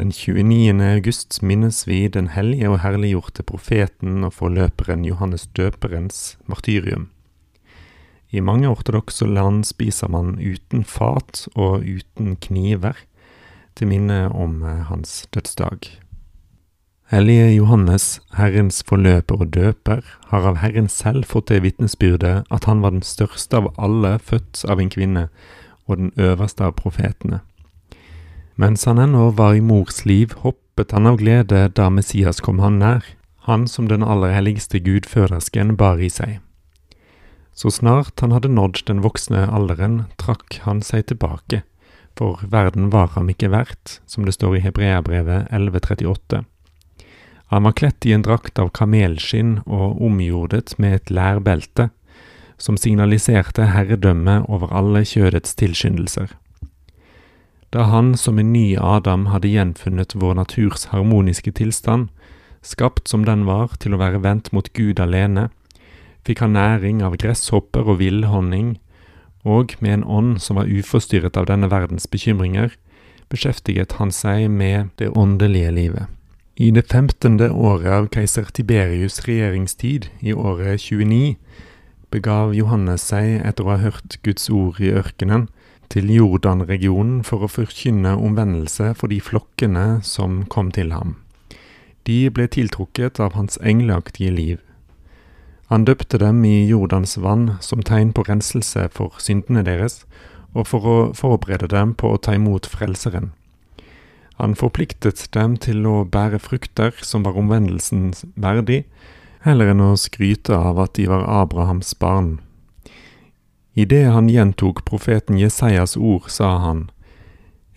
Den 29. august minnes vi den hellige og herliggjorte profeten og forløperen Johannes døperens martyrium. I mange ortodokse land spiser man uten fat og uten kniver, til minne om eh, hans dødsdag. Hellige Johannes, Herrens forløper og døper, har av Herren selv fått det vitnesbyrdet at han var den største av alle født av en kvinne, og den øverste av profetene. Mens han ennå var i mors liv, hoppet han av glede da Messias kom han nær, han som den aller helligste gudfødersken bar i seg. Så snart han hadde nådd den voksne alderen, trakk han seg tilbake, for verden var ham ikke verdt, som det står i Hebreabrevet 1138. Han var kledt i en drakt av kamelskinn og omgjordet med et lærbelte, som signaliserte herredømme over alle kjødets tilskyndelser. Da han som en ny Adam hadde gjenfunnet vår naturs harmoniske tilstand, skapt som den var til å være vendt mot Gud alene, fikk han næring av gresshopper og villhonning, og med en ånd som var uforstyrret av denne verdens bekymringer, beskjeftiget han seg med det åndelige livet. I det femtende året av keiser Tiberius' regjeringstid, i året 29, begav Johannes seg, etter å ha hørt Guds ord i ørkenen, til Jordan-regionen for å forkynne omvendelse for de flokkene som kom til ham. De ble tiltrukket av hans engleaktige liv. Han døpte dem i Jordans vann som tegn på renselse for syndene deres, og for å forberede dem på å ta imot Frelseren. Han forpliktet dem til å bære frukter som var omvendelsen verdig, heller enn å skryte av at de var Abrahams barn. Idet han gjentok profeten Jesajas ord, sa han,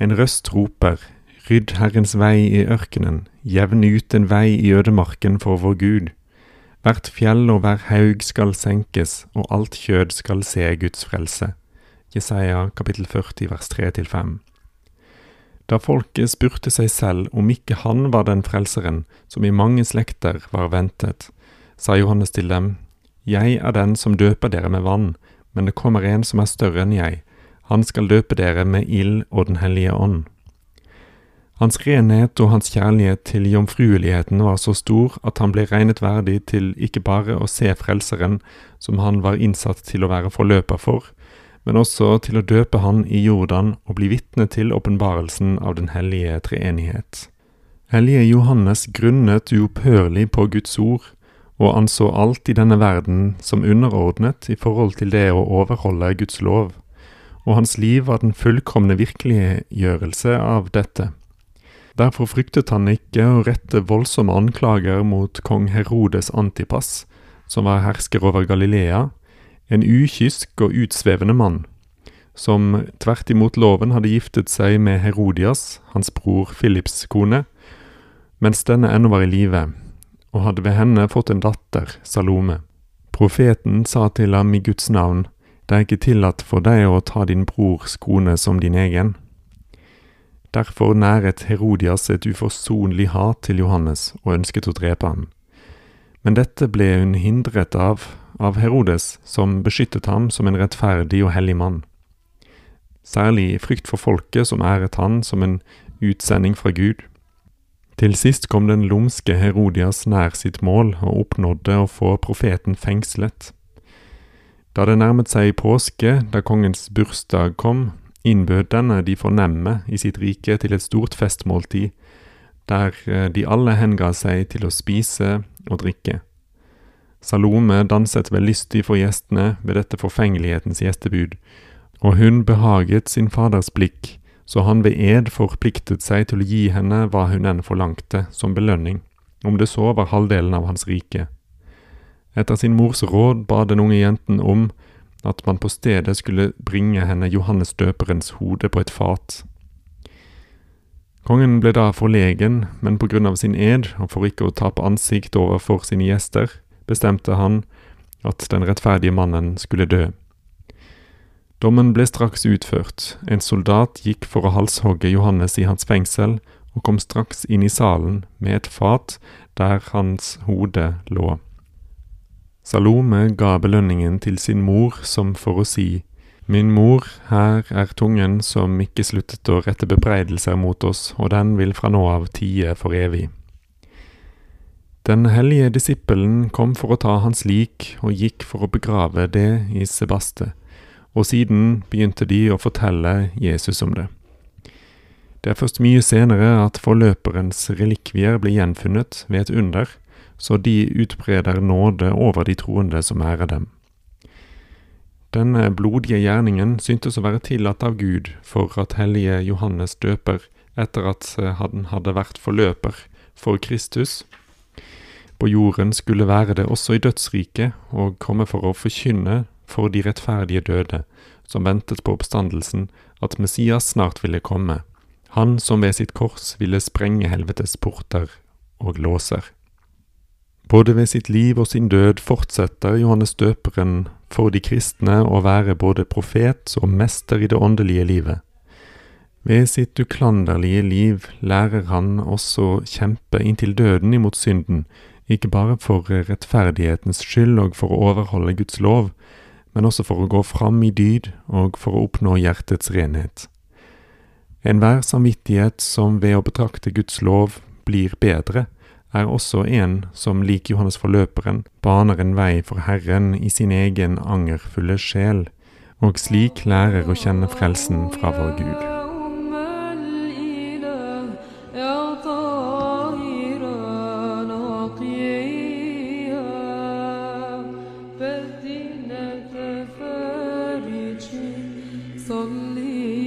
En røst roper, rydd Herrens vei i ørkenen, jevn ut en vei i ødemarken for vår Gud. Hvert fjell og hver haug skal senkes, og alt kjød skal se Guds frelse. Jesaja kapittel 40 vers 3-5. Da folket spurte seg selv om ikke han var den frelseren som i mange slekter var ventet, sa Johannes til dem, Jeg er den som døper dere med vann, men det kommer en som er større enn jeg, han skal døpe dere med ild og Den hellige ånd. Hans renhet og hans kjærlighet til jomfrueligheten var så stor at han ble regnet verdig til ikke bare å se Frelseren, som han var innsatt til å være forløper for, men også til å døpe han i Jordan og bli vitne til åpenbarelsen av den hellige treenighet. Hellige Johannes grunnet uopphørlig på Guds ord, og anså alt i denne verden som underordnet i forhold til det å overholde Guds lov, og hans liv var den fullkomne virkeliggjørelse av dette. Derfor fryktet han ikke å rette voldsomme anklager mot kong Herodes Antipas, som var hersker over Galilea, en ukysk og utsvevende mann, som tvert imot loven hadde giftet seg med Herodias, hans bror Philips kone, mens denne ennå var i live, og hadde ved henne fått en datter, Salome. Profeten sa til ham i Guds navn, det er ikke tillatt for deg å ta din brors kone som din egen. Derfor næret Herodias et uforsonlig hat til Johannes og ønsket å drepe ham. Men dette ble hun hindret av av Herodes, som beskyttet ham som en rettferdig og hellig mann. Særlig i frykt for folket, som æret han som en utsending fra Gud. Til sist kom den lumske Herodias nær sitt mål og oppnådde å få profeten fengslet. Da det nærmet seg påske, da kongens bursdag kom, innbød denne de fornemme i sitt rike til et stort festmåltid, der de alle henga seg til å spise og drikke. Salome danset lystig for gjestene ved dette forfengelighetens gjestebud, og hun behaget sin faders blikk, så han ved ed forpliktet seg til å gi henne hva hun enn forlangte som belønning, om det så var halvdelen av hans rike. Etter sin mors råd ba den unge jenten om at man på stedet skulle bringe henne Johannes døperens hode på et fat. Kongen ble da forlegen, men på grunn av sin ed, og for ikke å tape ansikt overfor sine gjester, bestemte han at den rettferdige mannen skulle dø. Dommen ble straks utført. En soldat gikk for å halshogge Johannes i hans fengsel, og kom straks inn i salen med et fat der hans hode lå. Salome ga belønningen til sin mor som for å si, Min mor, her er tungen som ikke sluttet å rette bebreidelser mot oss, og den vil fra nå av tie for evig. Den hellige disippelen kom for å ta hans lik og gikk for å begrave det i Sebaste, og siden begynte de å fortelle Jesus om det. Det er først mye senere at forløperens relikvier blir gjenfunnet ved et under, så de utbreder nåde over de troende som ærer dem. Denne blodige gjerningen syntes å være tillatt av Gud for at hellige Johannes døper, etter at han hadde vært forløper for Kristus, på jorden skulle være det også i dødsriket og komme for å forkynne for de rettferdige døde, som ventet på oppstandelsen, at Messias snart ville komme han som ved sitt kors ville sprenge helvetes porter og låser. Både ved sitt liv og sin død fortsetter Johannes døperen for de kristne å være både profet og mester i det åndelige livet. Ved sitt uklanderlige liv lærer han også å kjempe inntil døden imot synden, ikke bare for rettferdighetens skyld og for å overholde Guds lov, men også for å gå fram i dyd og for å oppnå hjertets renhet. Enhver samvittighet som ved å betrakte Guds lov blir bedre, er også en som lik Johannes forløperen baner en vei for Herren i sin egen angerfulle sjel, og slik lærer å kjenne frelsen fra vår Gud. lonely